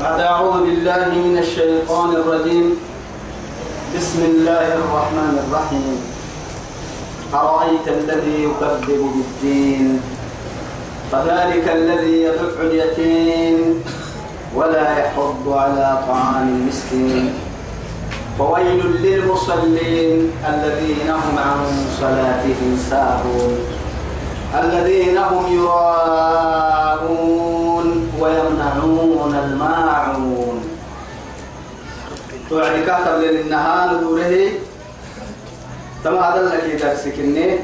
بعد أعوذ بالله من الشيطان الرجيم. بسم الله الرحمن الرحيم. أرأيت الذي يكذب بالدين؟ فذلك الذي يدع اليتيم ولا يحض على طعام المسكين. فويل للمصلين الذين هم عن صلاتهم ساهون. الذين هم يراءون ويمنعون الماعون. توعد كاتب للنهار دوره تما هذا الذي درسك إني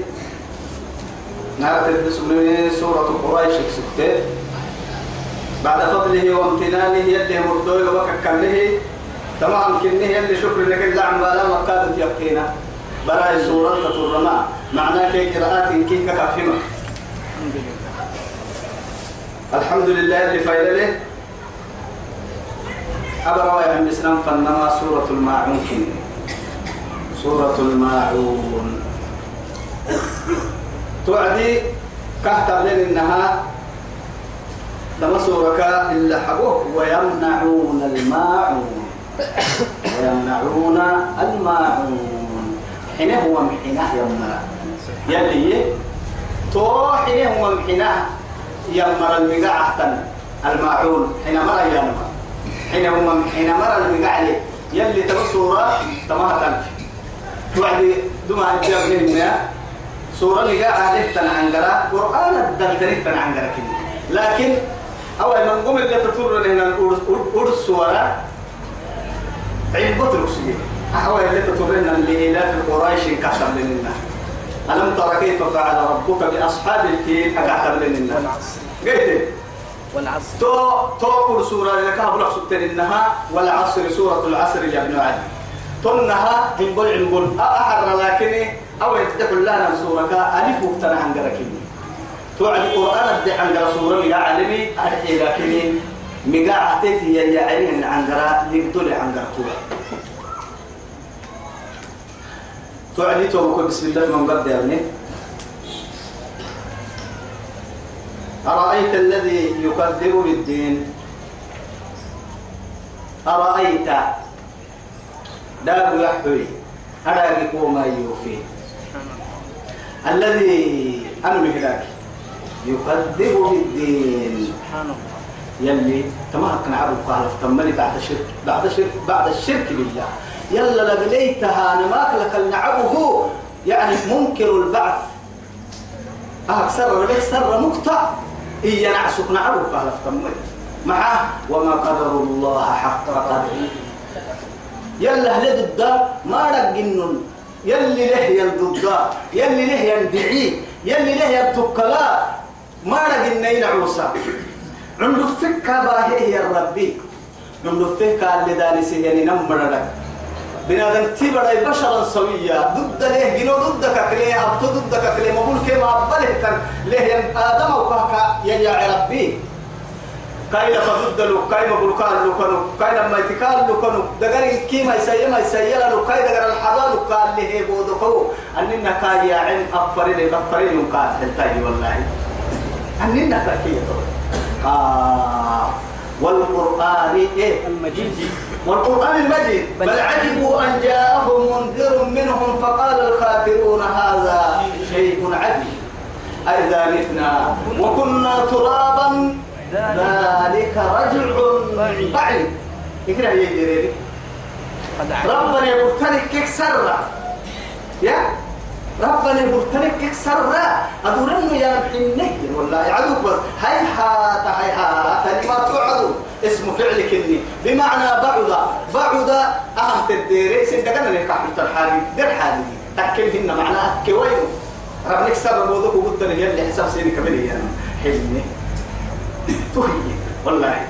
من سورة قريش سكتة بعد فضله وامتنانه يلي مردوي وككله تمام كنه يلي شكر لك إلا عم بالا مكادة يقينا برأي سورة الرماء معناه كي قراءات كي كفهمة الحمد لله اللي فايدة له. أبرا يا عم إسلام فنما سورة الماعون. سورة الماعون. توعدي كهتب لنا إنها لما سورك إلا حبوه ويمنعون الماعون. ويمنعون الماعون. حين هو محناه يمنع. يلي تو حين هو محناه يمر المقاعة الماعون. حين مر يمر. حين هو حين مر المقاعة يلي تبصورة تماها توعدي دماء الجبل سورة مقاعة لفتن عنقرة. قرآن الدلدري عنقرة لكن أول من قم اللي تطور لنا الأرس ولا عين بطل سجيه أول اللي تطور لنا لإلاف قريش كسر لنا. ألم ترى كيف فعل ربك بأصحاب الفيل كسر لنا قلت. والعصر. تو تو سورة لك أبو سبتين إنها والعصر سورة العصر يا ابن عدي. تنها هنقول عنقول أحر لكن أول تدخل لنا سورة. ألف وفتنا عن قركني توعد القرآن أدي عن رسول الله عالمي أحكي لكني مقاع عتيتي يا عيني عن قراء يقتل عن قراء توعدي توبك بسم الله من قد يعني. أرأيت الذي يكذب بالدين أرأيت؟ داب يحوي أراك ما يوفي. الذي أنا مهلاك يكذب بالدين سبحان الله. يلي كان عبد قال تمني بعد الشرك بعد الشرك بعد الشرك بالله. يلا لقليتها نماك لك نعبه يعني منكر البعث. أكثر لك سر مقطع. إيا نعسك نعبه قال تمني معه وما قدر الله حق قدره. يلا هل ضد ما رجنن يلي له يلضد يلي له يندعي يلي له يبتكلا ما رجنين عوسى عند فكا باهي يا ربي عند فكا اللي دانسي يعني لك بنادم تبرا بشرا سويا. ضد له جنو؟ ضدك كليه أبط ضدك كليه مقول كما أبله كان له آدم وكاكا يا ربي كاين فضد له كاين مقول قال له كانوا كاين ما يتكال له كانوا. دقري كيما يسيا ما يسيا له كاين دقر الحضان قال له بودكو. أننا كاي يا عين أفرين أفرين قال هلتاي والله. أننا كاي آه. والقرآن إيه؟ المجيد. والقرآن المجيد بل, عجبوا أن جاءهم منذر منهم فقال الكافرون هذا شيء عجيب. أئذا متنا وكنا ترابا ذلك رجع بعيد. اقرأ يا جريري. ربنا يبتلك كسر يا؟ ربنا يبتلك كسر أدورن يا محنه والله عدوك بس. هاي هات هاي هات كلمات عدو اسم فعل كني بمعنى بعد بعد تديري سندقنا لك حتى الحالي در حالي تكلمهن معناه كوين. ربنا كسر موضوع وقلت لي يلي حساب سيني كملي يعني حلمي. تهي والله.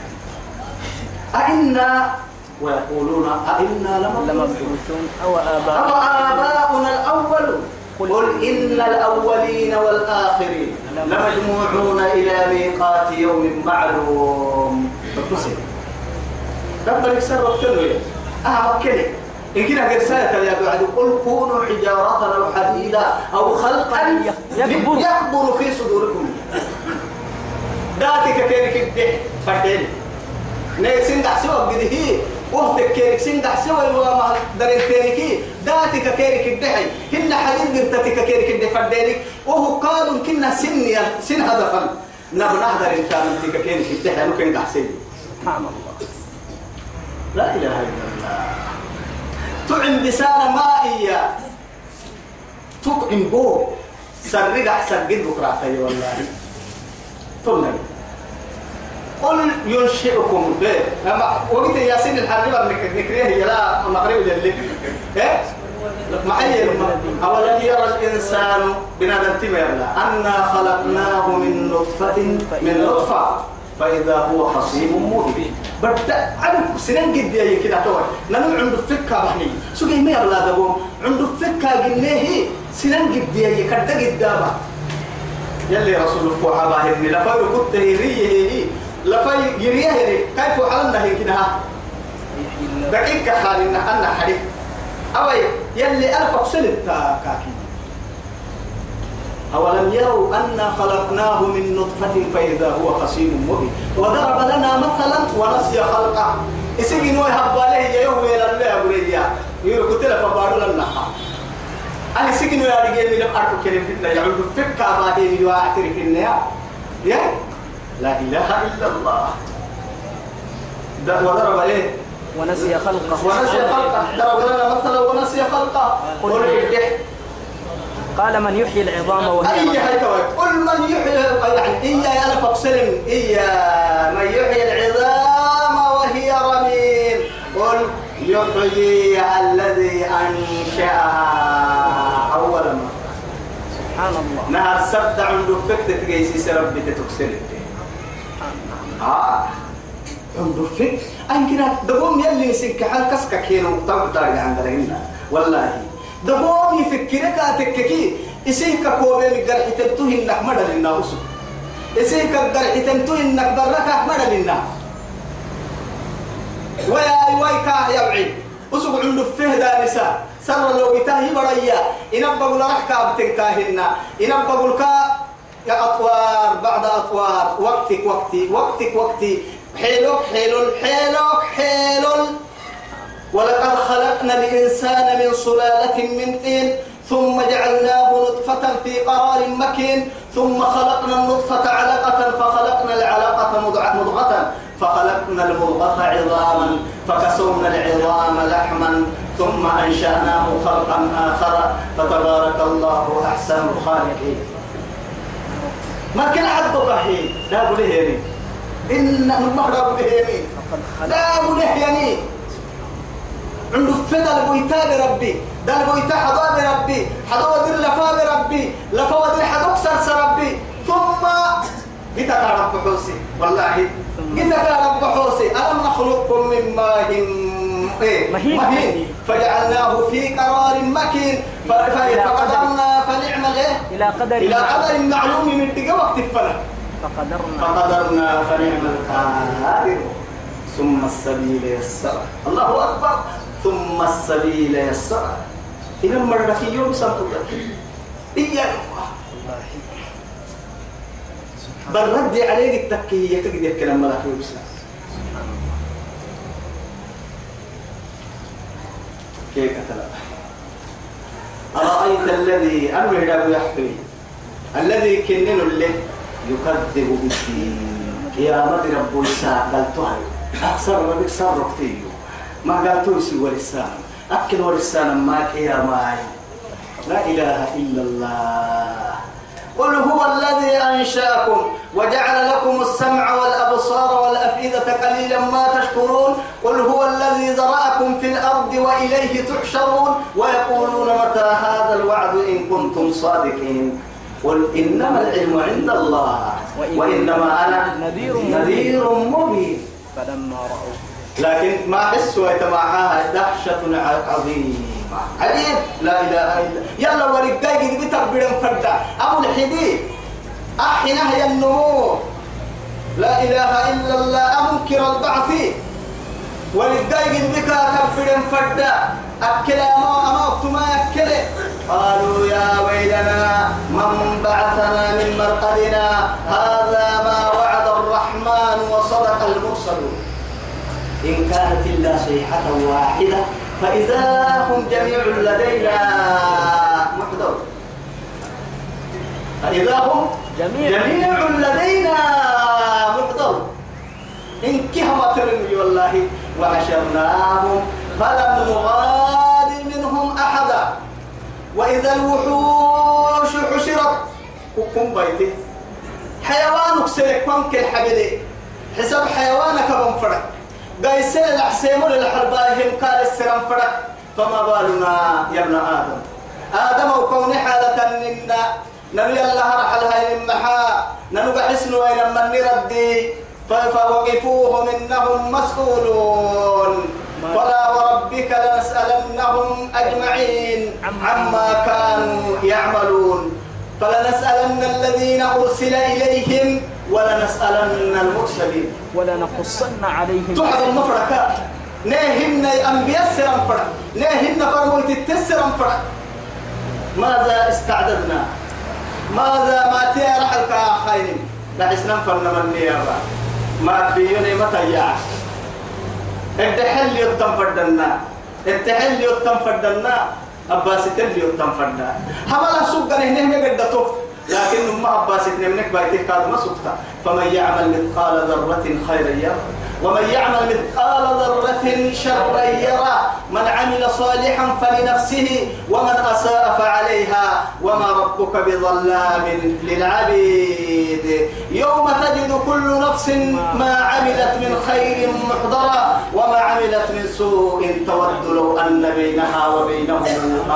أئنا ويقولون أئنا لمبعوثون. أو أو آباء آباؤنا الأول. قل إن الأولين والآخرين لمجموعون إلى ميقات يوم معلوم. بس ربنا يكسر وقتلوا أه وكله إن كنا قد سألت يا بعد. قل كونوا حجارة أو حديدا أو خلقا يكبر. في صدوركم. ذاتك كينك الدح فردين نيك سنجح سوى قد هي وقتك كيرك سنجح سوى وما درين تيركي داتك كيرك الدحي هن حديد قرتك كيرك الدفردينك وهو قالوا كنا سن سن هدفا نحن إن كان انتك كيرك الدحي ممكن قحسين سبحان الله. لا إله إلا الله. تعم بسان مائية تطعم بو. سرق أحسن قد بكرة والله. ثم قل ينشئكم به. أما وقت ياسين الحرب نكريه يلا المغرب اللي إيه؟ معي أولا يرى الإنسان بنادم تيما أنا خلقناه من نطفة. من نطفة. فإذا هو خصيم مبين بدأ عدو سنين قد يا كده تور نحن عنده فكة بحني. سوقي ما يلا دبوم عنده فكة قلناه سنين قد يا كده قدامه يلي رسول الله حباه ابن لفاي كنت هي لفاي يريه هي كيف حلنا هي كده دقيقة حالنا أنا حريق أوي يلي ألف أقسلت كاكي. أولم يروا أنا خلقناه من نطفة فإذا هو خصيم مبين؟ وضرب لنا مثلا ونسي خلقه. إسيقي نوي هباليه يوم إلى الله أبو ريديا يقول له فبارو لنا. أنا سكن يا رجال من أركو كريم فينا يعود فكا بعدين يواعتري فينا يا يا؟ لا إله إلا الله. ده وضرب عليه. ونسي خلقه. ونسي خلقه. ضرب لنا مثلا ونسي خلقه. قل قال من يحيي العظام وهي أي قل من يحيي يعني إيا أنا فاقسلم إيا من يحيي العظام وهي رميم. قل يحيي الذي أنشأها. أول مرة سبحان الله. نهار السبت عنده فكت تجيسي ربي تتكسر آه. عنده فك أين كنا دقوم يلي سنك حال كينو؟ تقدر عند رهنا والله. دقوم يفكرك أتككي إسيك كوبي مقدر حتنتوه إنك مدى لنا أسو. إسيك قدر حتنتوه إنك برك مدى لنا. ويا ويكا يبعي أسوق عنده فيه دانسا سر لو بتاهي بريا. إن بقول راح كابتن كاهنا إن بقول كا. يا أطوار بعد أطوار. وقتك وقتي وقتك وقتي. حيلك حيلل حيلك حيلل ولقد خلقنا الإنسان من سلالة من طين ثم جعلناه نطفة في قرار مكين ثم خلقنا النطفة علقة فخلقنا العلقة مضغة فخلقنا المضغة عظاما فكسونا العظام لحما ثم أنشأناه خلقا آخر فتبارك الله أحسن الخالقين. ما كان عبد الرحيم؟ لا أقول هيني إن المهرب هيني فقد خلق لا أقول هيني عنده فدا البويتا بربي. ده البويتا حضا بربي. حضا ودر لفا بربي. لفا ودر حضا سرس ربي. ثم جيتك يا رب حوسي. والله جيتك يا رب حوسي. ألم نخلقكم من ماء إيه؟ مهين. فجعلناه في قرار مكين. فقدرنا فنعم إلى قدر إلى. قدر معلوم من دقة وقت الفلك فقدرنا. فقدرنا فنعم القادر. ثم السبيل يسر الله أكبر. ثم السبيل يسر إذا مرة في يوم سنتك إياك بل ردي عليك التكية تقدر كلام ملاك يوسف كيف أتلا أرأيت الذي أمر له يحفي الذي كنن اللي يكذب بالدين يا مد رب الساعة قلتها أكثر ما بيكسر ركتيه ما قالتوا يسوى لسان أكل ولسان ما يا ماي. لا إله إلا الله. قل هو الذي أنشأكم وجعل لكم السمع والأبصار والأفئدة قليلا ما تشكرون. قل هو الذي ذرأكم في الأرض وإليه تحشرون. ويقولون متى هذا الوعد إن كنتم صادقين. قل إنما العلم عند الله. وإن- وإنما أنا نذير مبين. نذير مبين. فلما رأوا لكن ما حس ويتمعها دهشة عظيمة. عجيب لا إله إلا يلا ورقاي قد بتبرم فردا. أبو الحديد. أحنا هي النمو لا إله إلا الله. أمنكر البعث. قد بك تبرم فردا. أكل أما أما أكتما أكل قالوا يا ويلنا من بعثنا من مرقدنا؟ هذا ما وعد الرحمن وصدق المرسلون. إن كانت إلا صيحة واحدة فإذا هم جميع لدينا محضر فإذا هم جميع. جميع لدينا محضر إن كهم ترمي والله وحشرناهم فلم نغادر منهم أحدا. وإذا الوحوش حشرت وكم بيتي حيوانك سيكون كالحبيدي حسب حيوانك بنفرق قايسين العسيمون الحربائهم قال السلام فرق فما بالنا يا ابن آدم. آدم وكون حالة منا نبي الله رحل هاي المحا ننقى حسن وين من نردي فوقفوهم إنهم مسؤولون. فلا وربك لنسألنهم أجمعين عما كانوا يعملون. فلنسألن الذين أرسل إليهم ولنسألن المرسلين. ولنقصن عليهم. تحضر المفركات ناهن أنبياء سرم فرق ناهن فرموت التسرم فرق ماذا استعددنا؟ ماذا ما تيرح الكاخين لحسنا فرنا من نيابا ما بيوني متى يعش الدحل يتم فردنا. التحل يتم فردنا. أباس تل يتم فردنا هملا سوق هنا هنا قد لكن ما أباس نمنك بايتك ما سكت فمن يعمل مثقال ذرة خيرا يره ومن يعمل مثقال ذرة شرا يرى من عمل صالحا فلنفسه ومن أساء فعليها وما ربك بظلام للعبيد. يوم تجد كل نفس ما عملت من خير محضرا وما عملت من سوء تود لو أن بينها وبينه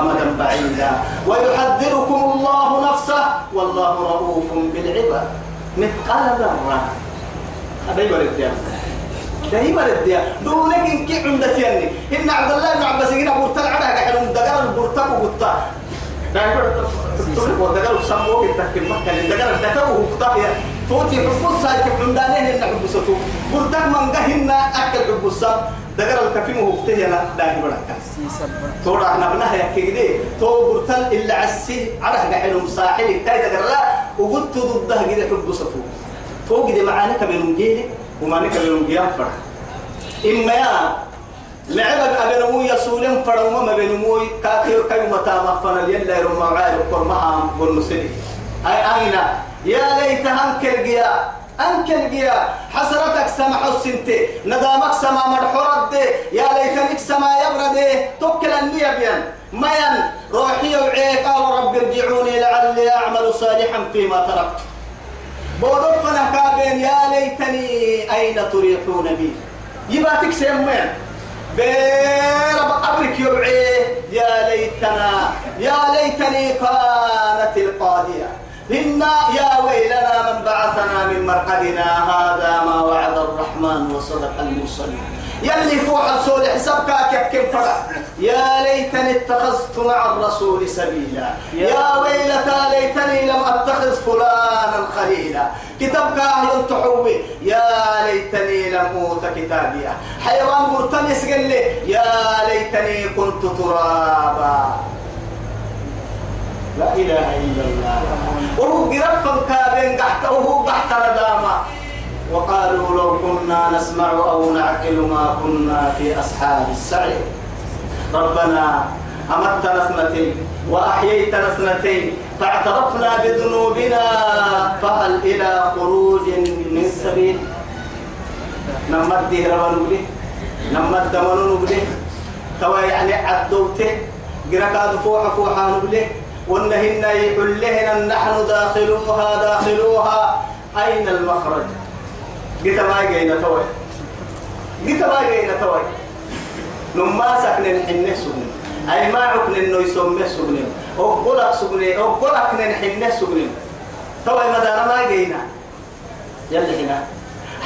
أمدا بعيدا. ويحذركم الله نفسه والله رؤوف بالعباد. مثقال ذرة. هذا يبرد دائما الديا دونك إن كي عمدة يعني. إن عبد الله بن عباس يقول برتل على قاعد مدقر البرتق وبطا تقول دقر سموه التحكم مكة دقر دقر وبطا توتي حبوس هاي عمدانه إن حبوسته. برتق من قهنا أكل حبوسا دقر الكفيم وبطه أنا داعي بركة تورا إحنا بنها يا كده تو برتل إلا عسي. على قاعد مساحل كاي دقر لا. وقلت ضدها كده حبوسته. تو كده معانا كبيرون جيلي. وما نكبر يوم فرح. إما يا لعبك أبنمو يسولم فرما ما بنمو كاكيو كايو متى ما فنا يلا يرمى عايل وقرمها والمسلم أي أين؟ يا ليت أنكر جيا. أنكر جيا. حسرتك سمع السنتي ندامك سما مرحورد يا ليتنك سما يبرد توكل النية بيان. مين روحي وعيك. قال رب ارجعوني لعلي أعمل صالحا فيما تركت. بودر كابين يا ليتني أين تريحون بي. يباتك سيمين بير أبرك يبعي يا ليتنا يا ليتني كانت القاضية. إنا يا ويلنا من بعثنا من مرقدنا هذا ما وعد الرحمن وصدق المرسلين. يلي فوق السول حسابك كيف فرح. يا ليتني اتخذت مع الرسول سبيلا. يا ويلتى ليتني لم أتخذ فلانا خليلا. كتابك أهل تحوي. يا ليتني لم أوت كتابيا حيوان مرتني قال لي. يا ليتني كنت ترابا. لا إله إلا الله. وهو قرفا كابين قحت وهو قحت نداما وقالوا لو كنا نسمع أو نعقل ما كنا في أصحاب السعير ربنا أمتنا اثنتين وأحييتنا اثنتين فاعترفنا بذنوبنا فهل إلى خروج من سبيل؟ نمت دي ربنا نمت دمنو نبلي توا يعني عدوته قرقاد فوحة فوحة نبلي. ونهن يحلهن نحن داخلوها داخلوها. أين المخرج؟ قلت ما جينا توي قلت ما جينا توي نما سكن حنة سكن أي ما عكن إنه يسمى سكن أقولك سكن أقولك إن حنة سكن توي مدار ما جينا يلا هنا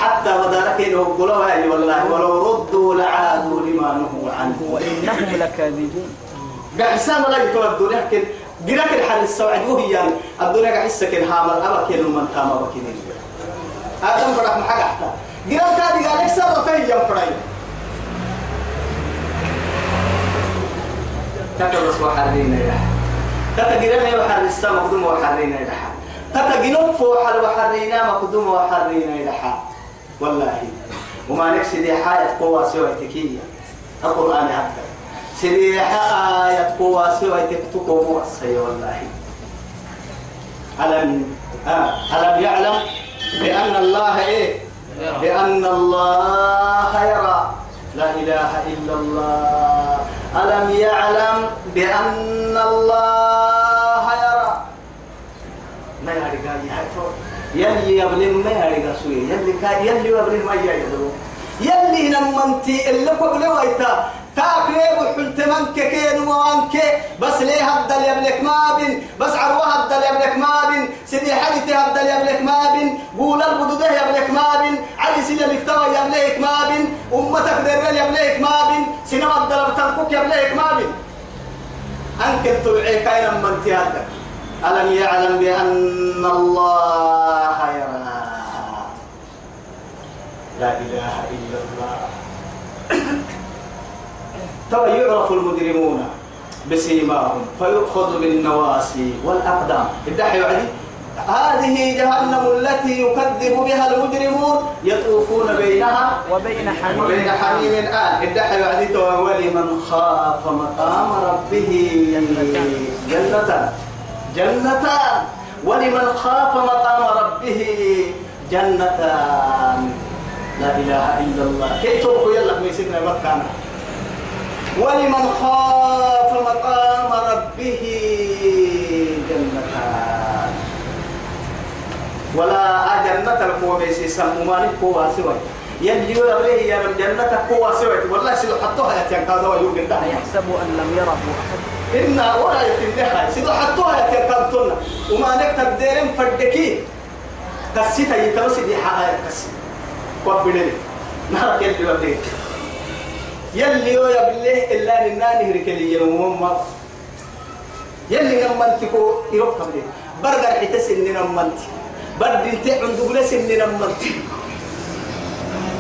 حتى مدارك إنه هاي والله ولو ردوا لعادوا لما نهوا عنه وإنهم لكاذبون قحسان لا يتودوا لكن قلك الحال السوعد وهي يعني الدنيا قحسك الهامل أبا كيلو من تاما بكينين آدم فرح محق حتى قرأت هذه قال لك سر تهي فرعي؟ تكبس وحرينا يا تتا قرأنا وحر السما قدوم وحرينا يا تتا قنوف وحر وحرينا مقدوم وحرينا يا والله. وما نفسي دي حاجة قوة سوى تكية. القرآن حتى سيدي حاجة قوة سوى تكتكو والله. ألم آه. ألم يعلم بأن الله إيه؟ بأن الله يرى. لا إله إلا الله. ألم يعلم بأن الله يرى؟ ما يرجع يلي يبلغ ما يرجع سوي. يلي يلي يبلغ ما يرجع يلي نمنتي اللي قبل ويتا تاكلي وحنت منك كين وانك بس ليه هبدا يبلك ما بين بس عروة هبدا يبلك ما بين سيدي حديثي هبدا يبلك ما بين قول البدودة يبلك ما بين علي سيدي الافتوى يبلك ما بين أمتك درل يبلك ما بين سينما هبدا تنكوك يبلك ما بين أنك تبعي كاين من تيادك ألم يعلم بأن الله يرى. لا إله إلا الله. ترى يعرف المجرمون بسيماهم فيؤخذ بالنواسي والأقدام. الدحي وعدي هذه جهنم التي يكذب بها المجرمون يطوفون بينها وبين حميم. وبين حميم آن الدحي وعدي ولمن خاف مقام ربه. جنتان. جنتان. ولمن خاف مقام ربه. جنتان. لا إله إلا الله. كي تركوا يلا ميسكنا مكانا ولمن خاف مقام ربه جنتان. ولا أجنة القوة بيسي سموماني قوة سوى يلي يبليه يا رب جنة قوة سوى والله سيدو حطوها يتيان كذا ويوم الدهية يحسب أن لم يره أحد. إن ولا يتنها سيدو حطوها يتيان كذا وما نكتب ديرين فردكي. كسيتا يتوسي دي حقايا كسي وابنني نهارك يلي يبليه يلي يو يبليه إلا لناني هركلي ينوم ما. يلي نمنتكو يروح قبلي برجع حتسن نمنتي. برد انت عند بلس نمنتي.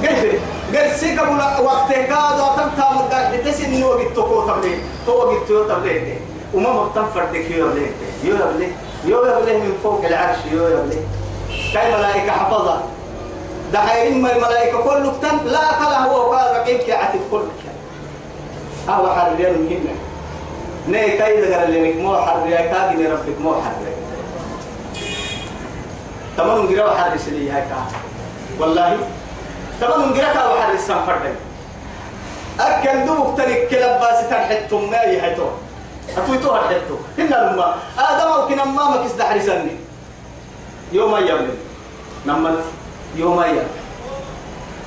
قلت قال سيكا بلا وقت كاد وتم تام قال حتسن نو بتكو تبلي. تو بتو تبلي. وما مبتم فردك يو يبليه يو يبليه يو يبليه من فوق العرش يو يبليه كاي ملائكة حفظة دحين ما الملائكة كله تن لا كلا هو قال رقيب كي عتد كلك. هو حرير مهمة ني كاي دغر اللي مو حرير كاغي ربك مو حرير تمام غير حرير لي هاي والله تمام غير كا حرير سنفرد أكل دوك تلك كلباس تنحتم ما يحتو أتويتو حتو هنا لما آدم أو كنا ما مكس دحرسني يوم يبلن نمت. يوم يبلن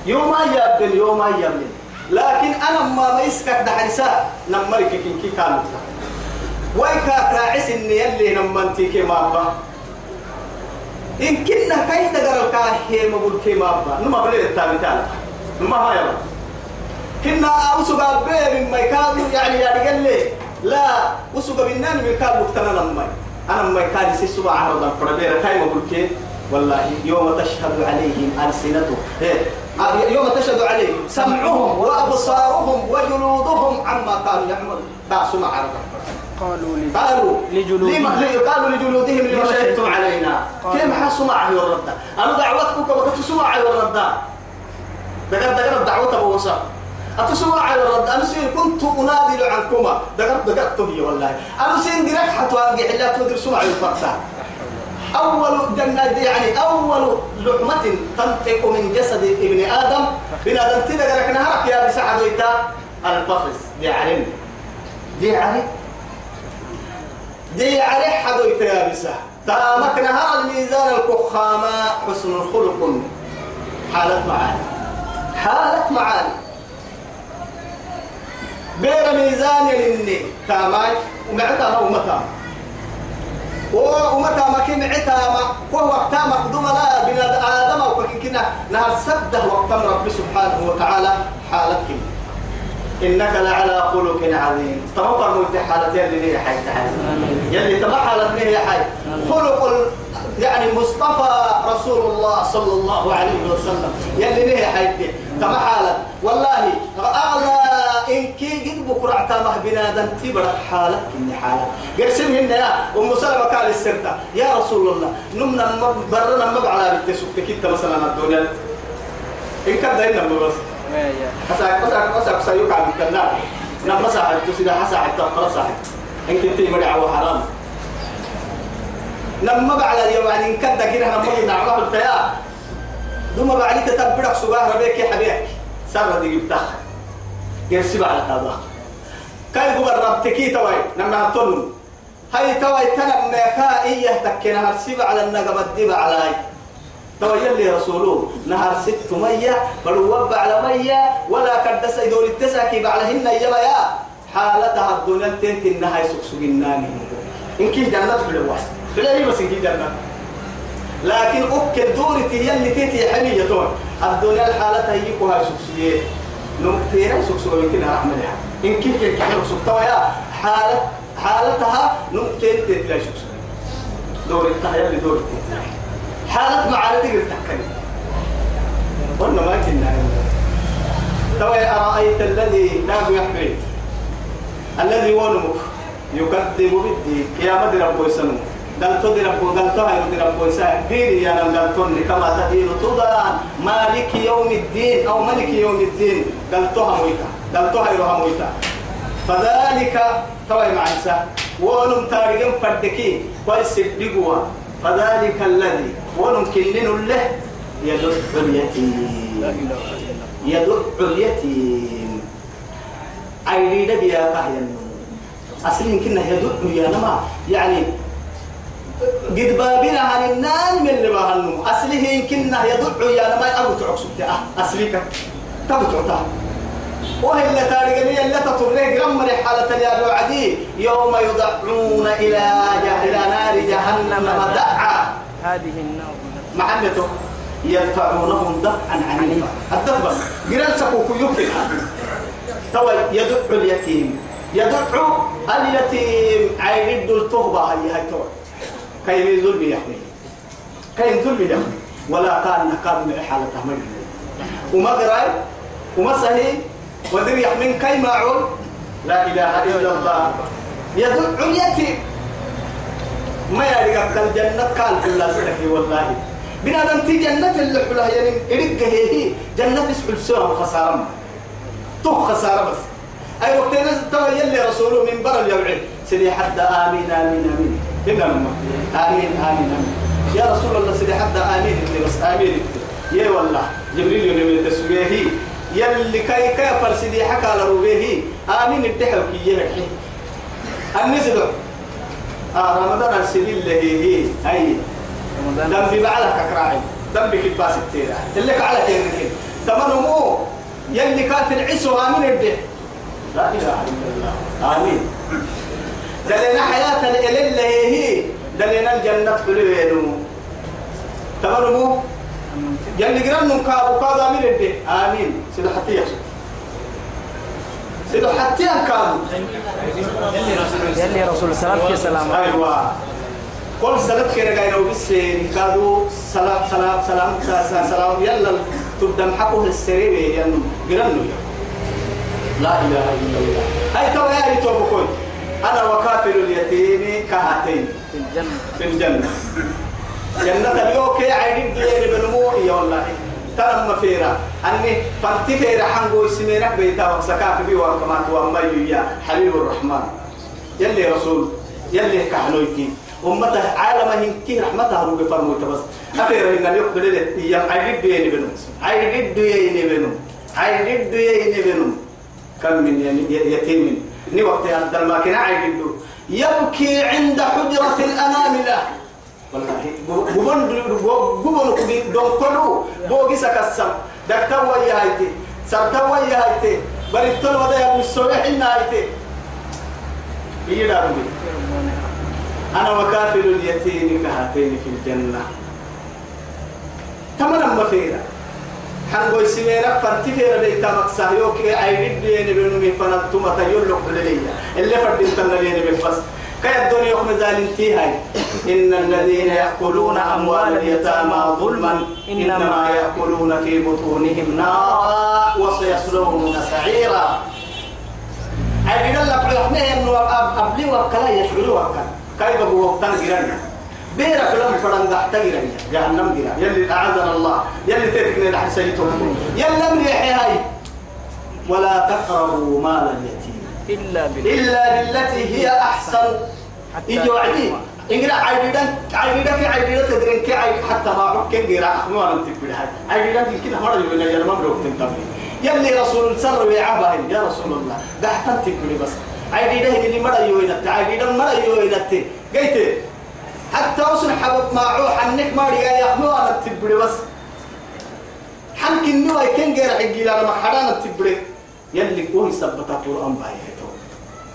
يوم يبلن يوم يبلن لكن أنا ما يسكت دحرسا نمرك كي كي كانت. ويكا كاعس إني يلي نمنتي كي ما با إن كنا كي تقرأ الكاهي مقول كي ما با نما بلي التابتان نما ما يبلن كنا أوسق بير ما يكاد يعني يعني قال لي لا وسق بالنان من كاد مقتنا لما. أنا ما كان يسوع عرضا فربيرا كاي مقول كي؟ والله يوم تشهد عليهم ألسنتهم. إيه. يوم تشهد عليهم سمعهم وأبصارهم وجلودهم عما كانوا يعملون. باسوا مع قالوا لي. قالوا لجلودهم. قالوا لجلودهم لما شهدتم علينا. قالوا. كيف حسوا معه الرد أنا دعوتكم وقت سمع الرد دقر دقر الدعوة بوصا أتسمع على الرد أنا سير كنت أنادل عنكما دقر دقرت بي والله. أنا سير درك أنجح لا تدر سمع الفتاة أول جنة يعني أول لحمة تنطق من جسد ابن آدم. بن آدم تدقر نهرك يا بسعد ويتا الفخس دي علم دي علم دي علي حدو يتيابسة تامك نهار الميزان الكخامة حسن الخلق. حالة معاني حالة معاني. بير ميزان يلني تاماي ومعتا ما ومتى ما كن عتا ما وهو وقتا مقدوم لا بناد آدم وكن كنا نهار سدة وقتا رب سبحانه وتعالى حالتك إنك لعلى خلق عظيم. توفر ملت حالتين اللي هي حي. تعالى يلي تبع حالتين هي حي. خلق يعني مصطفى رسول الله صلى الله عليه وسلم. يلي هي حي. تبع حالة. والله أعلى إن كي قد بكرة عتامه بنادم تبرع حالة. كني حالة. قرسم هنا يا أم سلمة قال السرطة. يا رسول الله نمنا برنا مبع على بنت سكتك. مثلا الدنيا. إن كان دايما بس ويا أساك أساك أساك سيوك عن الكلام نما ساعد تسيدا حسا حتى فرصا إن كنت مرع وحرام نما بعد اليوم يعني إن كنت كده نما نعمه التيا دوما بعد تتبرك سباه ربيك يا حبيبك سر دي جبتها يرسي بعد هذا كاي قبر ربتكي توي نما هتون هاي توي تنا ميكا إيه تكنا هرسي على النجمة دي على توي اللي رسوله نهر ست مية بلو على مية ولا كدس يدور التساكي بعلهن يلا يا. حالتها الدنيا تنتي إنها يسوق الناني. إن كي جنة الواس تلاقي بس إن كي جنة؟ لكن أكل دوري تي اللي تيتي حمية تون. الدنيا الحالة هيكوها سوكسية نمكتير سوكسوة يمكن أحملها إن كي كي كي سوكتوا يا حالتها نمكتير تيتي سوكسوة دوري التحية اللي دوري تيتي حالة معارض تحكي قلنا ما كنا توي أرأيت الذي لا يحمل الذي ونمك يكذب بالدين يا مدي ربو يسنو قال تدي ربو قال تهي مدي ربو يسنو ديري يا نم قال تني كما تدين تدان مالك يوم الدين أو ملك يوم الدين؟ قال تها مويتا قال تهي روها مويتا فذلك توي معيسى ونم تاريخ فردكي كويس بيقوا فذلك الذي ونمكنن له يدع اليتيم يدع اليتيم عيري بيا كهين أصل يمكن يدع يا نما يعني قد بابنا عن النان من اللي بهنم أصله يمكن يدع يا نما أبو تعكسب أصلك تبتعتها وهي اللي تاريخ اللي تطرق رمر حالة يا عدي يوم يدعون إلى إلى نار جهنم دعا هذه النار محلته يدفعونهم دفعا عنيفا. الدفع. قرال سكوكو يمكن توا يدع اليتيم. يدع اليتيم. عين التهبة هي هاي توا كي ظلم يحمي كي ظلم يحمي ولا كان نقاب من حالته مجنون وما قرأي وما صحيح؟ ودر يحمين كي معول لا إله إلا الله. يدع اليتيم. ما يرجع الجنة كان كلها سلكي والله. بنا دم جنة اللي حلها يعني إرق هي جنة اسحل سوا خسارة تو خسارة بس. أي وقت نزل ترى يلي رسوله من برا اليوعي. سيدي حد آمين آمين آمين. هنا آمين آمين آمين. يا رسول الله سيدي حد آمين اللي بس آمين. يا والله. جبريل يوم تسويه يلي كاي كاي فرسيدي حكى لروبيه آمين الدحر كي يحكي النسل آه رمضان السنين اللي هي هي دم بعلك كراعي دم بكباس التيرا اللي على تيرك تمام مو يلي كان في العسو آمين الدح لا إله إلا الله. آمين. دلنا حياة اللي هي دلنا الجنة حلوينو تمام مو يلي قرن كابو كابو آمين الدح آمين. سيدو حتى يحسن سيدو حتى كابو يلي رسول سلام في سلام. أيوه. قل سلام خير قاينا وبسين كادو سلام سلام سلام سلام سلام. يلا تبدأ محقه السرير ين قرنو لا إله إلا الله. هاي تو يا ريتو بكون. أنا وكافل اليتيم كهاتين. في الجنة. في الجنة. جنة اليوم كي عيد دير بنمو يا والله ترى مفيرا أني فانتي فيرا حنقو اسمينك بيتا وسكاك بي وكما توما يا حبيب الرحمن. يلي رسول يلي كحنويتي أمته عالم هنكي رحمتها رو بفرمو تبس أفيرا إن اليوم قلت يا عيد دير بنم عيد دير بنم عيد دير بنم كم من يتيم. ني وقت هذا ما كان عيد يبكي عند حجرة الأناملة والله بوبن بوبن كدي دون كلو بوغي سكسم دكتور ويا هايتي سرتا ويا هايتي بريتول ودا يا مسوي حنا هايتي يدا أنا وكافل اليتيم كهاتين في الجنه تمام ما فينا حنقول سميرك فانتفير لي تمك سهيوك عيد بيني فنالتو متى يلوك للي اللي فردين تناليني بالفصل كي الدنيا يوم ذلك هاي إن الذين يأكلون أموال اليتامى ظلما إنما يأكلون في بطونهم نارا وسيصلون سعيرا. أي قال لك رحمة إنه أبلي وكلا يشعروا وكلا. كيف وقتان جيراننا بيرك لم فرن تحتقر جهنم جرا يلي أعاذنا الله. يلي تتكني نحن سيتهم يلي أمري هاي. ولا تقربوا مال اليتيم إلا بالله. إلا بالتي هي أحسن. حتى يجي وعدي. إنجرا عيدان عيدان في عيدان تدرين كي عيد حتى ما حكين غير أخمو أنا تقول هاي. عيدان كده مرة يقول لي أنا ما بروح تنتبه يلي رسول سر ويعبهن يا رسول الله. ده حتى بس. عيدان اللي مرة يوينت. عيدان مرة يوينت. قيت. حتى وصل حبب معه حنك ما رجع أنا تقولي بس. حنك النوى يكين غير حقي لما حدانا تقولي يلي كوي سبت القرآن بايه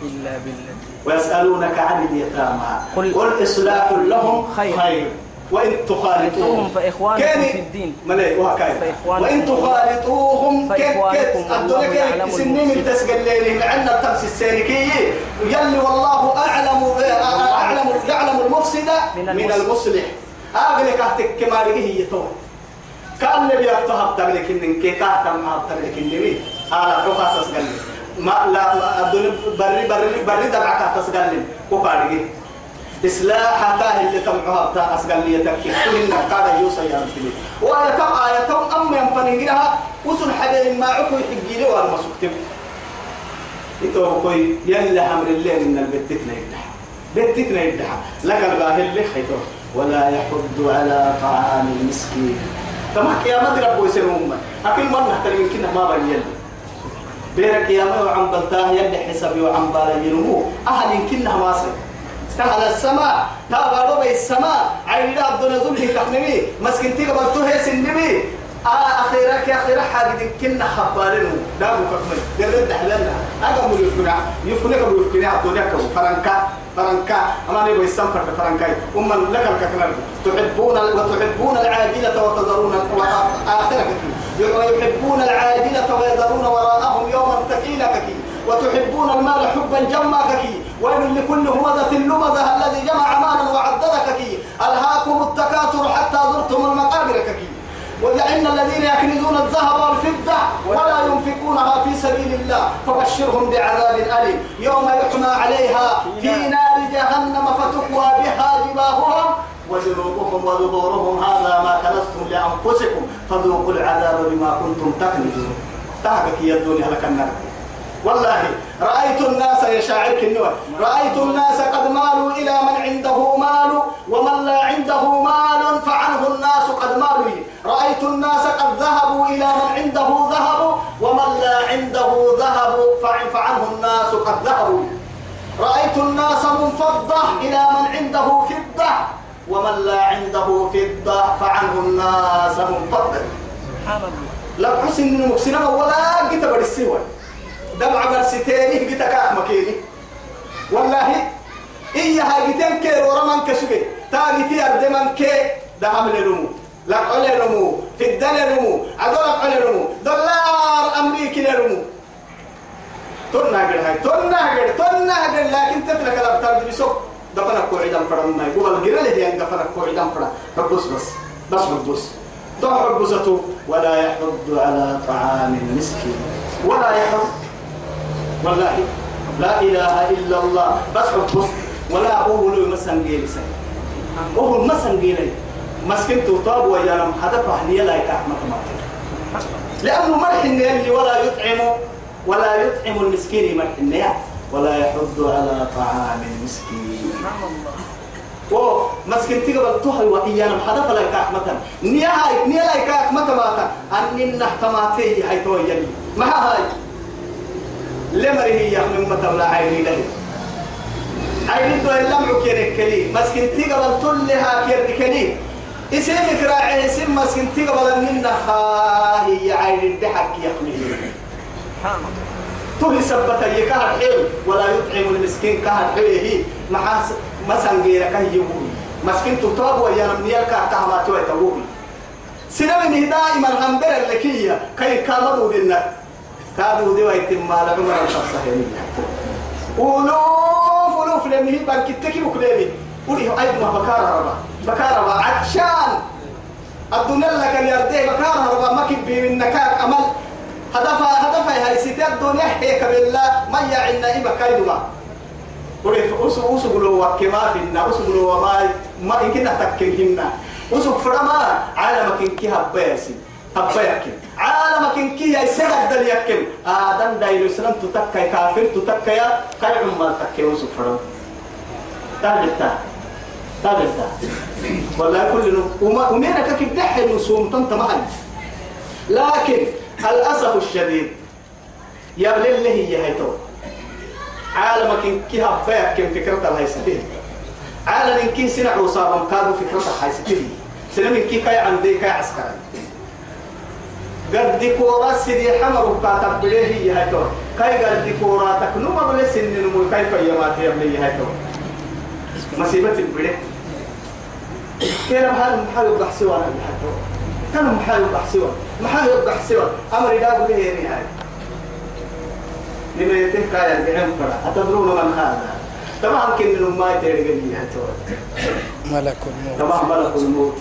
إلا بالله ويسألونك عن اليتامى. قل- قل إصلاح لهم خير. خير. وإن تخالطوهم. فإخوانكم في الدين. ملي وهكذا وإن تخالطوهم فإخوانكم الدنيا يعلم سنين. تسقل مع عندنا التمس السيركية يلي والله أعلم أعلم يعلم المفسد من من المصلح. أغلق أهتك كما هي تو كأن اللي يكتهب تغلق إنك كي كهتم تغلق إنك على حقا تسقل ما لا الدنيا بري بري بري دبعك تسقل وقارجي إصلاح كاه اللي تمعها بتاع أسقل لي تكي كل قاعد يوصل يا ربي وآية آية أم ينفنجرها وصل حبيب ما عكو يحجي لي وأنا مسكتم إتو كوي يلا أمر الليل من البتتنا يدح بتتنا يدح لك الباهل اللي خيتو ولا يحض على طعام المسكين تما قيامة ربو يسير أمة أكل مرة ترى يمكن ما بين بيرك يا ما وعم بلتاه يلي حسابي وعم بالا ينمو. أهل يمكنها واصل تهل السماء. تابعوا بي السماء. عيدا الدنيا ظلمي تحنمي مسكنتي قبلتو هي سنمي آه أخيرك يا أخيرا حاجة كنا خبالينو دابو كمل جرد حلالنا أنا أقول يفكنا يفكنا قبل يفكنا الدنيا كبو فرنكا. فرنكا. أما نبغى يسمفر فرنكا. أما لك الككنر تحبون وتحبون العاجلة وتذرون آخرك يحبون العاجلة ويذرون وتحبون المال حبا جما كي. ويل لكل همزة لمزة الذي جمع مالا وعدد كي. ألهاكم التكاثر حتى زرتم المقابر كي. وإن الذين يكنزون الذهب والفضة ولا ينفقونها في سبيل الله. فبشرهم بعذاب أليم. يوم يحمى عليها في نار جهنم فتكوى بها جباههم. وجنوبهم وظهورهم هذا ما كنستم لأنفسكم. فذوقوا العذاب بما كنتم تكنزون. تهكك يا الدنيا لك النار. والله رأيت الناس يشاعرك النور رأيت الناس قد مالوا إلى من عنده مال ومن لا عنده مال فعنه الناس قد مالوا. رأيت الناس قد ذهبوا إلى من عنده ذهب ومن لا عنده ذهب فعن- فعنه الناس قد ذهبوا. رأيت الناس منفضة إلى من عنده فضة ومن لا عنده فضة فعنه الناس منفضة. سبحان الله. لا حسن مكسنا ولا قت برسيوه دمع برستيني قت كاك مكيني. والله إيا هاجتين كي ورمان كسوكي. تاجتي أردمان كي ده عمل رمو لا على رمو في الدنيا رمو عدول على رمو دولار أمريكي رمو تنا قد هاي. تنا قد تنا قد لكن تترك الأبتار دي بسوق دفنك قوعدا فرما يقول الجرال هي أن دفنك قوعدا فرما ربص بس. بس ربص ضع ربصته ولا يحض على طعام المسكين. ولا يحض والله لا إله إلا الله. بس ربص ولا له مسن جيل سن هو المسن جيل مسكين تطاب ويا هدف أهلية لا ما لأنه مرح اللي ولا يطعم ولا يطعم المسكين مرح ولا يحض على طعام المسكين. سبحان الله تقبل تهي وإيانا حدف لا متى نيا هاي نيا لا ماتا أني نحتماتي هاي توي يلي. ما هاي؟ لمره هي من متى لا عيني له. عيني دو اللمع كيرك كلي. مسكين تقبل تلها كيرك كلي. اسمك راعي اسم مسكين تقبل من هي عيني الدحك يحمي. تهي سبت يكهر حيل. ولا يطعم المسكين كهر حيله محاس مسان غير كه يبوي مسكين تطاب ويا نمنيال كهتها توي تبوي سنبني دائما هنبر اللكية كي كامدوا لنا. كادوا دي ويتم ما لعمر الصحيحين ولوف ولوف لمه بانك تكي بكلامي وليه؟ أيضا ما بكار ربا. بكار ربا. عطشان. الدنيا لك اليرديه بكار ربا. ما كبي من نكاك أمل. هدفها هدفها هاي ستة الدنيا هيك بالله. ما يعنا إبا كايدما وليه؟ أسو أسو بلو وكما في النا أسو بلو وما ما إن كنا تكلهن وسوق فرما عالمك إن كي هباسي هبايكن عالمك إن كي يسجد دل يكن آدم دايلو سلام تتكى كافر تتكى يا كاي عمال تكى وسوق فرما تابتا تابتا والله كل وما ومينك كيف دحي نسوم تنت معي لكن الأسف الشديد يا اللي هي هيتو. عالمك إن كي هبايك كم فكرة الهيستيه عالم إن كي سنع وصابم كادوا فكرة الهيستيه سنم إن كي كاي عندي كاي عسكري. قد كورا سيدي حمر وكاتب بليه هي هيتو كاي قد كورا تكنو ما بلي سن نمو. كيف يمات يبلي هيتو مصيبة البليه كيف هذا محل يبقى سوى هيتو كان محل يبقى سوى محل يبقى سوى أمر يدابو ليه نهاية. لما يتهكى يرجعون فرا أتدرون من هذا؟ طبعا كن ما يترجع لي ملك الموت. طبعا ملك الموت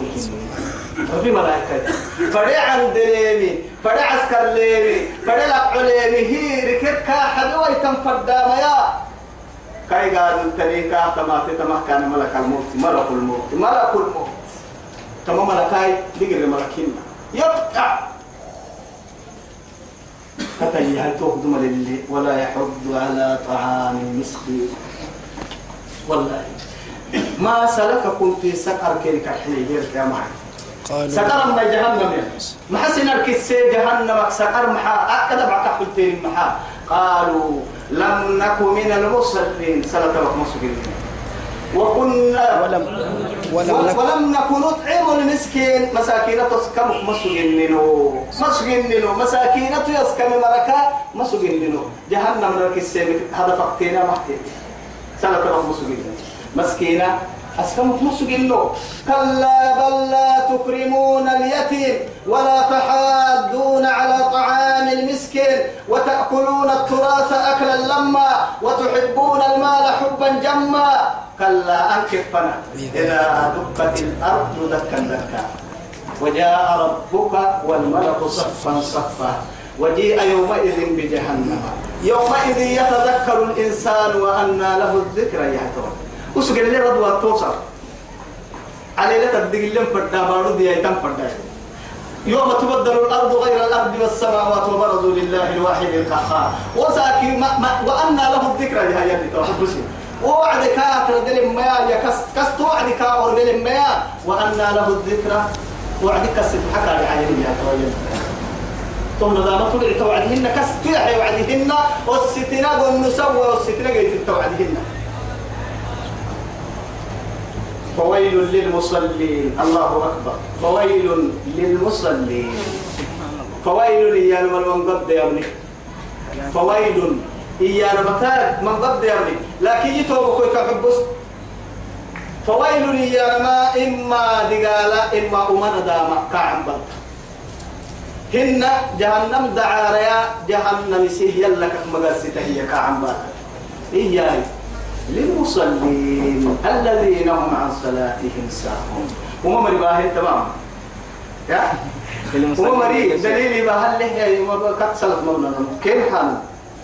وفي ملائكة. فرع عند ليمي فرع عسكر ليمي فرع لقع ليمي هي ركب كاحد ويتم فردام يا. كاي قالوا التريكا تما تما كان ملك الموت ملك الموت ملك الموت. تما ملكاي بيجري ملكين. يقطع حتى هل تخدم للي ولا يحض على طعام المسكين؟ والله. ما سلككم في سقر كيرك الحين يا معي. سقر من جهنم ما حسن الكسي جهنم سقر محا أكد بعك حلتين محا قالوا لم نكن من المصلين سنة مسجين وكنا ولم ولم نكن ولم نكن نطعم المسكين. مساكين تسكم مسجننو مسجننو مساكين يسكم مركا مسجننو جهنم لك هذا فقتنا محتي سنة رب مسجنن مسكينة. أسكم مسجنو كلا بل لا تكرمون اليتيم ولا تحاضون على طعام المسكين وتأكلون التراث أكلا لما وتحبون المال حبا جما. كلا أنكفنا إذا دقت الأرض دكا دكا. وجاء ربك والملك صفا صفا. وجيء يومئذ بجهنم. يومئذ يتذكر الإنسان وأنى له الذكرى يهتون وسجل لي رضوى توصل علي لا تدق لهم فردا بارو دي فردا يوم تبدل الأرض غير الأرض والسماوات وبرزوا لله الواحد القهار. وساكي ما ما وأن له الذكرى يا يلي توحبسي وعد كاتر دل ما يا كس كس توعد كاور ما وأن له الذكرى وعد كس حكى عليه يا تويل ثم نظام طلع توعدهن كس تلحي وعدهن والستنا والنسوى والستنا قيت توعدهن. فويل للمصلين. الله أكبر. فويل للمصلين. فويل إيانا من قد يا فويل إيانا مكان من قد يا لكن يتوب كوي كحبس. فويل إيانا ما إما دقالة إما أمنا داما كعب هن جهنم دعاريا جهنم سيه يلك مقاسي هي كعب إياي للمصلين الذين هم عن صلاتهم ساهون. وما مري باهي تمام؟ يا؟ وما مري؟ دليل باهل له قد صلت مولانا كيف حال؟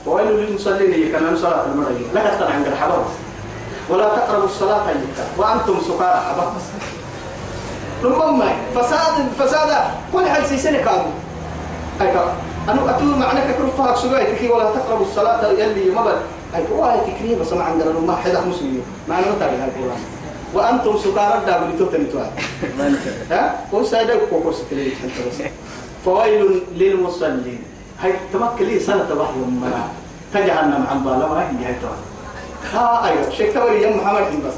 ويل للمصلين يكلم صلاة المرأة. لا تقرأ عند الحباب. ولا تقربوا الصلاة عندك وأنتم سكارى حباب. ثم فساد فساد. كل حال سيسنة كانوا أي أنا أتو معناك كرفها سجايتك ولا تقربوا الصلاة يلي مبل. أي تكريه بس ما عندنا ما حدا مسلم ما أنا متابع القرآن وأنتم سكارى الدابل توتنتوا ها؟ هو سيدا كوكو سكلي فويل للمصلين. هاي تمكلي سنة وحي مرا تجعلنا عن بالا ما هي هاي ها أيوة. شيخ توري يا محمد بس.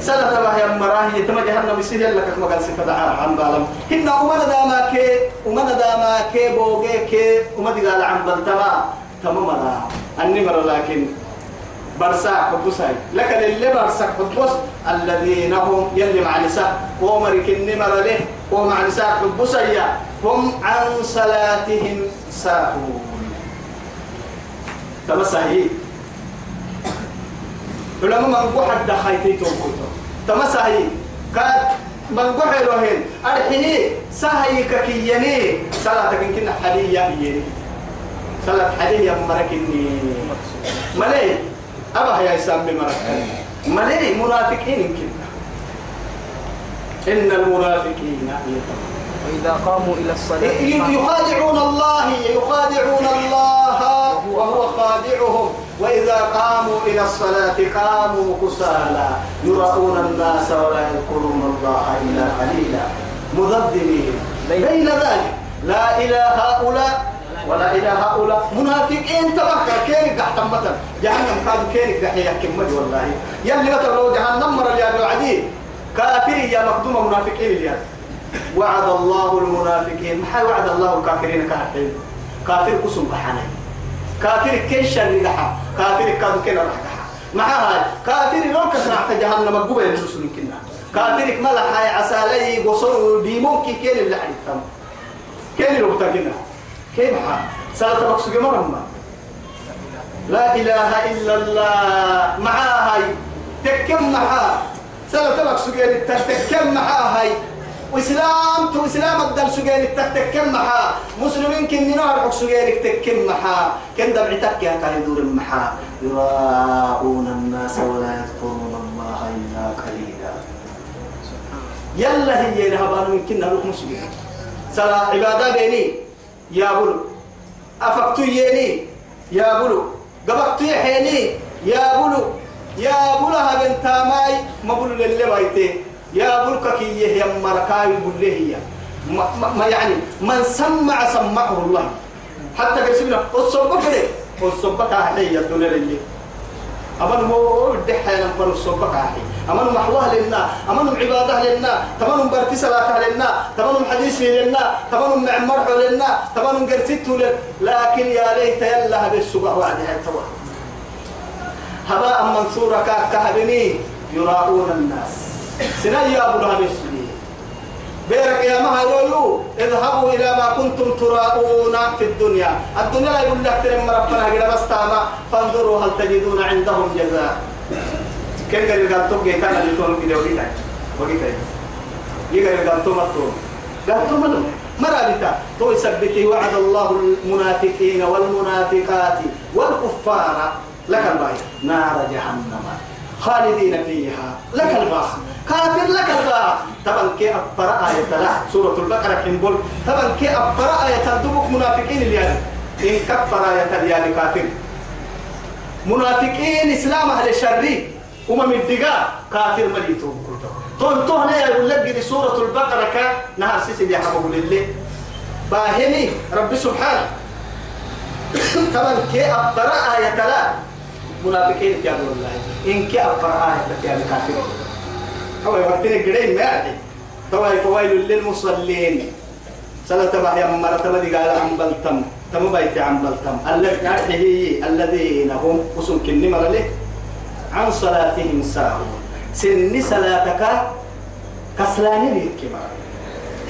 سنة مرا هي تما جهنم بيصير لك كما قال سكتا عن بالا هن أمنا داما كي أمنا داما كي بوغي كي أمنا قال عن بالتما تمام النمر لكن برسا حبساي لكن اللي برسا حبس الذين هم يلي مع نساء. ومرك النمر له ومع نساء حبسايا هم عن صلاتهم ساهون. تمسهي علماء من قحد دخيتي توقيتو تمسهي كاد من قحد وهين أرحيه سهي ككيني إن كنا حدية يني صلاة حدية مركني ملي أبا يا إسلام بمرك ملي منافقين يمكن إن المنافقين وإذا قاموا إلى الصلاة يخادعون الله يخادعون الله. وهو خادعهم. وإذا قاموا إلى الصلاة قاموا كسالى يراؤون الناس ولا يذكرون الله إلا قليلا. مذبذبين. بين ذلك لا إلى هؤلاء ولا إلى هؤلاء. منافقين تبقى كينك تحت مثلا جهنم كانوا كينك دحية كمدي والله. يلي مثلا لو جهنم مر يا عديد كافر يا مقدوم منافقين اليوم وعد الله المنافقين. ما وعد الله الكافرين كافرين. كافر قسم بحني كافر كي شر لها كافر كادو كنا رح مع هاي كافر لو كسر جهنم قبل المسلمين كنا. كافر ملا هاي عسالي وصلوا ديمون كي كين اللي حدثم كين لو تجنا كيف حال سألت مقصود مرة لا إله إلا الله. مع هاي تكم معها سألت مقصود تكم معها هاي وإسلام تو إسلام الدل سجين تكم محا؟ مسلمين كن نار حق سجين تكم محا؟ كن دمع تكيا كان يدور محا الناس ولا يذكرون الله إلا قليلا. يلا هي لهبان من كنا روح مسلمين سلا عبادة بيني. يا بلو. أفقتو يني يا بلو. قبقتو يحيني. يا بلو. يا بلو هبن تاماي ما بلو للي بايتي يا بلك كي يا مركاي بله ما, يعني من سمع سمعه الله. حتى كسبنا الصبح كده الصبح هي الدنيا اللي أمن مو دحين فن الصبح هي أمن محواه لنا. أمن عبادة لنا. تمن برتي صلاة لنا. تمن حديث لنا. تمن معمر لنا. تمن قرتيت لكن يا ليت يلا بالسبع وعدها التوه هباء منصورا كهبني يراؤون الناس. سنيا أبو لهب. بيرك يا مها يقولوا اذهبوا إلى ما كنتم تراؤون في الدنيا. الدنيا لا يقول لك ترم ربنا كده بس تاما فانظروا هل تجدون عندهم جزاء. كم قال قال تو جيتانا اللي تقول كده وقيتا وقيتا يقال قال تو مطور قال تو مطور مرابطة. تو يثبته وعد الله المنافقين والمنافقات والكفار. لك الباي نار جهنم. خالدين فيها. لك الباخ كافر لك الباخ طبعا كي أفر آية لا. سورة البقرة كنبول طبعا كي أفر آية تدبك منافقين اللي يعني إن كفر آية يعني كافر. منافقين إسلام أهل الشر. أمم الدقاء كافر مليتهم تون تون يقول لك سورة البقرة كا. نهار سيسي حبه لله باهني رب سبحانه. طبعا كي أفر آية لا. منافقين يا الله. إن كي أفر آية يا كافر. هو وقتنا قرين ما يعني تواي فويل للمصلين. سنة تبع يا مرة تبدي قال عن بلتم تم بيت عن بلتم الذي الذين هم قسم كني مرة عن صلاتهم ساهون. سن صلاتك كسلاني ليك مرة.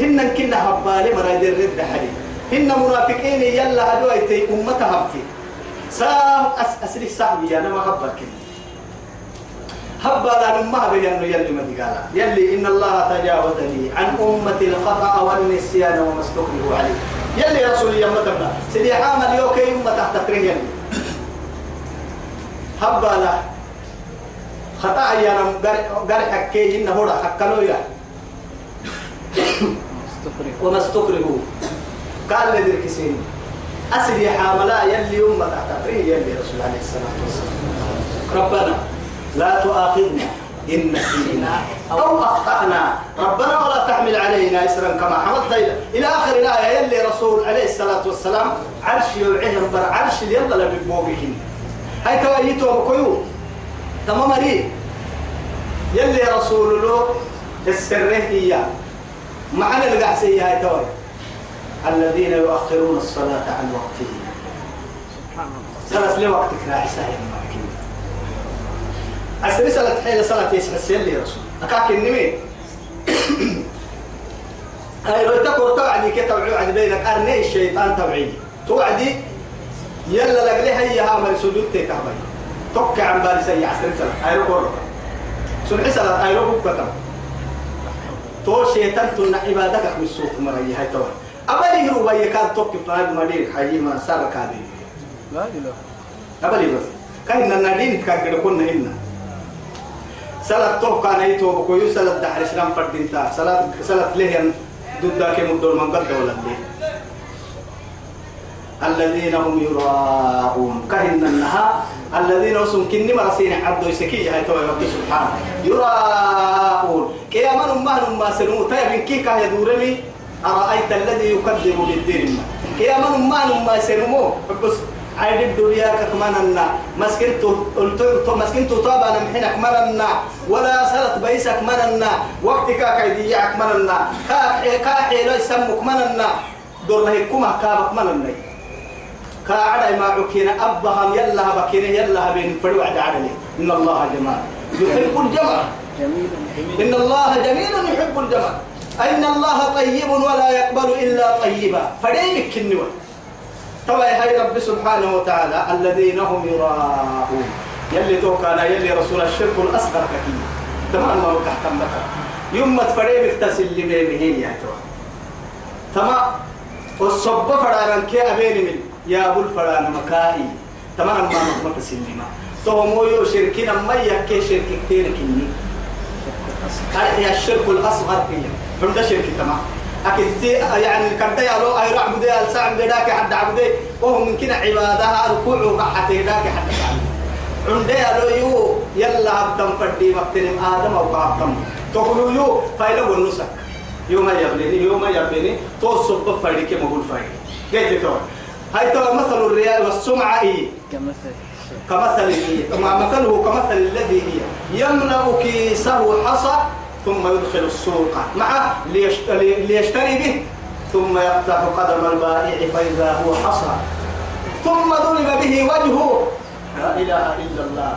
هن كنا هبالي مرة يدير رد حدي هن منافقين يلا هدويتي أمتها هبتي. ساه أس أسري صاحبي أنا ما خبرك هبا لا نما بيان يلي ما قال يلي إن الله تجاوز لي عن أمة الخطأ والنسيان وما استكرهوا عليه. يلي رسول يا متبنا سيدي عامل يوكي أمة تحت تكريه يلي. هبا لا. خطأ يا نم قال حكي إن هو حكلوا يا. وما استكرهوا قال لي دركسين أسري حاملا يلي أمة تحتقريه يلي رسول عليه الصلاة والسلام. ربنا. لا تؤاخذنا إن نسينا أو أخطأنا. ربنا ولا تحمل علينا إسرا كما حملت إلى, آخر الآية يلي رسول عليه الصلاة والسلام عرش يوعيهم بر عرش يلا لبقوبهم هاي توايتوا بكيو؟ تمام ري يلي رسول له السره إياه معنا القعسية هاي تواي الذين يؤخرون الصلاة عن وقتها سلس لوقتك لا عساهم أسري صلاة حين صلاة يسمع السيل يا رسول. أكاك النمي أي لو تقول توعدي كي توعي وعد بينك. أرني الشيطان توعي توعدي. يلا لقلي هي هامل سجود تكابي توقع عن بالي سيء أسري صلاة أي لو قرر سنحي صلاة أي لو بكتم تو شيطان تنا عبادك من السوق مرأي. هاي توعي أبلي هو بي كان توقف فهد مدير حي ما سابق هذه. لا إله. أبلي بس. كأن النادين كان كده كنا هنا صلاة تو كان يتو كويو صلاة دحر إسلام فردينتا. صلاة صلاة لهن ضد ذاك مدور من قد ولا ليه الذين هم يراءون. كهن النها الذين هم كني مرسين عبد يسكي. هاي تو رب سبحانه. يراءون. كيما ما ما سلموا طيب كي كه يدورني أرأيت الذي يكذب بالدين. كيما ما ما سلموا بس عيد الدنيا كماننا مسكن تو مسكن تو طابا نمحنك مننا ولا سلط بيسك مننا وقت كاك يديعك مننا كاك كاك لو يسمك مننا دور له كما كابك مننا كاعد ما عكينا أبهم يلا بكينا يلا بين فروا عد عدلي إن الله جمال. يحب الجمال إن الله جميل يحب الجمال أن الله طيب ولا يقبل إلا طيبا. فديمك النوى. طبعا هاي رب سبحانه وتعالى الذين هم يراءون. يلي توكانا يلي رسول الشرك الأصغر كثير. تمام ما وقع تمك يوم تفريم اغتسل لبيبه يا ترى تمام. والصب فرارن كي أبين من يا أبو الفران مكائي. تمام ما مكمك سلما تو يو شركنا ما يكي شرك كتير كني. هذا الشرك الأصغر فيه عند شرك تمام. أكيد يعني كرده يالو أي رعب ده الساعة بداك حد عبده وهو من كنا عبادها ركوع وقحته داك حد عند يالو يو يلا هبتم فردي مقتنم آدم أو قابتم. تقولوا يو فايلة والنسك يوم يبليني يوم يبليني تو صب فردي كم أقول فايلة قلت تو. هاي تو مثل الرياء والسمعة إيه؟ كمثل. كمثل إيه؟ مثله كمثل الذي هي. يملأ كيسه حصى ثم يدخل السوق معه ليشتري, به ثم يفتح قدم البائع فإذا هو حصى ثم ضرب به وجهه. لا إله إلا الله.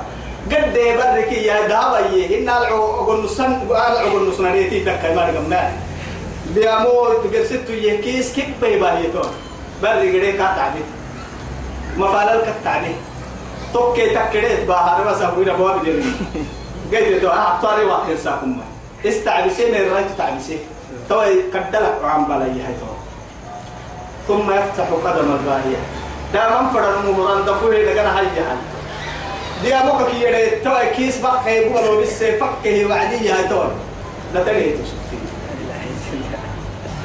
قد برك يا دابي؟ إن العقل نسن العقل نسن ريتي تكاي ما نقمنا بيامو تقرسيت يكيس كيف بيباهي تو؟ برك قد كاتعني مفعل الكتعني توكي تكريت باهر بس أقول أبواب جري قد تو أعطاري واحد ساكم. استعبسي من رأيت تعبسي تو كدلك عن بلاي هاي تو. ثم يفتح قدم الباهية. دا من فرد ممران دفوه لغنا هاي جهل دي أموك كي يري تو كيس بقى يبقى لو بس فكه وعدي هاي تو. لا تلي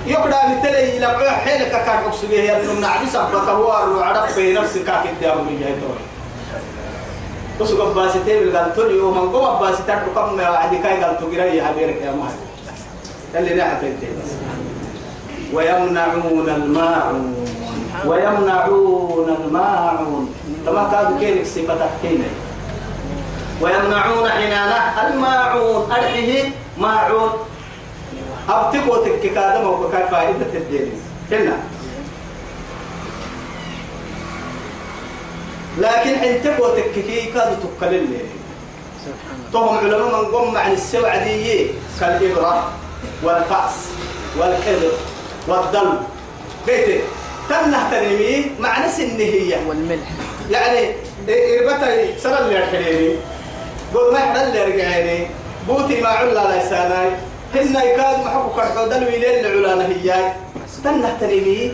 يقدر مثلي لقوا حيلك كان قصبيه يا ابن نعبس فتوار وعرف في نفسك كاك الدار من هاي اللي قال تولي يوم باسيتين كم ما عادي كاي قال تجري يا حبيبك يا مهد اللي نحت انت ويمنعون الماعون ويمنعون الماعون كما كانوا كينك صفتك كينك ويمنعون حنانه الماعون أرحه ماعون أبتكو تككادم وكاي فائدة الدين هنا لكن انت وتككي كادوا تكلل تهم علماء من قم عن السوعدية. كالإبرة والفأس والكذب والدم بيتي تنه تنمي مع نفس النهية والملح. يعني إربتي سنة اللي الحليني قول ما يحنا اللي رجعيني. بوتي ما علا لساناي هن يكاد محبو كرحو دلوي لين العلا نهياي تنه تنمي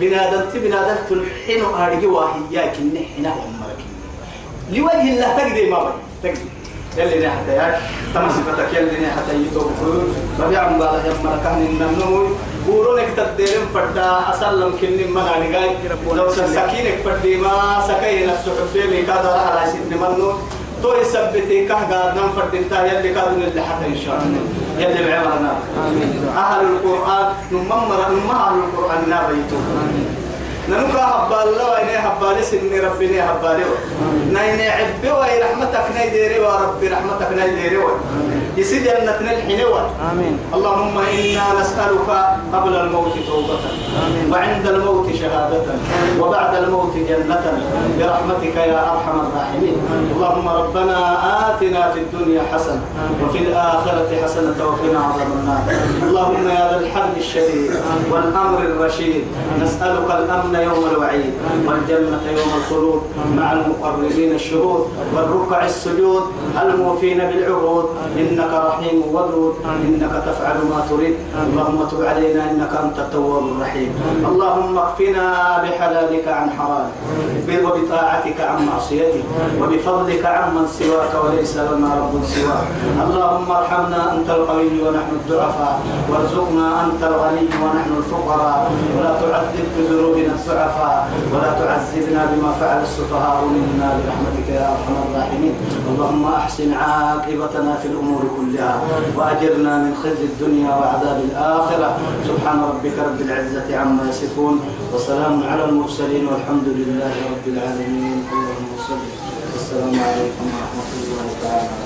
بنادم بنادم تلحين أرجع واهياك النحنا ومرك لوجه الله تقدي ما بي تقدي يلي نحت يا تمسفتك يلي نحت يتوب. ربيع مبالغ يا مركان النمو بورونك تديرم فدا أسلم كني من أنجاي لو سكينك فدي ما سكين السحفين كذا على سيدنا منو. تو يثبتي كه قادنا فردتا يلي كادون اللي حتى إن شاء الله. يلي بعمرنا أهل القرآن نممر نمم أهل القرآن نابيتو ننكا هبال الله وإني هبالي سني ربني هبالي نيني عبي وإي رحمتك نيديري وربي رحمتك نيديري يسيد جنتنا الحين آمين. اللهم إنا نسألك قبل الموت توبة. آمين. وعند الموت شهادة. وبعد الموت جنة. برحمتك يا أرحم الراحمين. اللهم ربنا آتنا في الدنيا حسنة. وفي الآخرة حسنة وقنا عذاب النار. اللهم يا ذا الحبل الشديد والأمر الرشيد. نسألك الأمن يوم الوعيد. والجنة يوم الخلود. مع المقربين الشهود. والركع السجود. الموفين بالعهود. إنك إنك رحيم ودود. إنك تفعل ما تريد. اللهم تب علينا إنك أنت التواب الرحيم. اللهم اكفنا بحلالك عن حرامك. وبطاعتك عن معصيتك. وبفضلك عمن سواك وليس لنا رب سواك. اللهم ارحمنا أنت القوي ونحن الضعفاء. وارزقنا أنت الغني ونحن الفقراء. ولا تعذب بذنوبنا الضعفاء. ولا تعذبنا بما فعل السفهاء منا برحمتك يا أرحم الراحمين. اللهم أحسن عاقبتنا في الأمور كلها. وأجرنا من خزي الدنيا وعذاب الآخرة. سبحان ربك رب العزة عما يصفون. وسلام على المرسلين والحمد لله رب العالمين. اللهم صل وسلم عليكم ورحمة الله تعالى.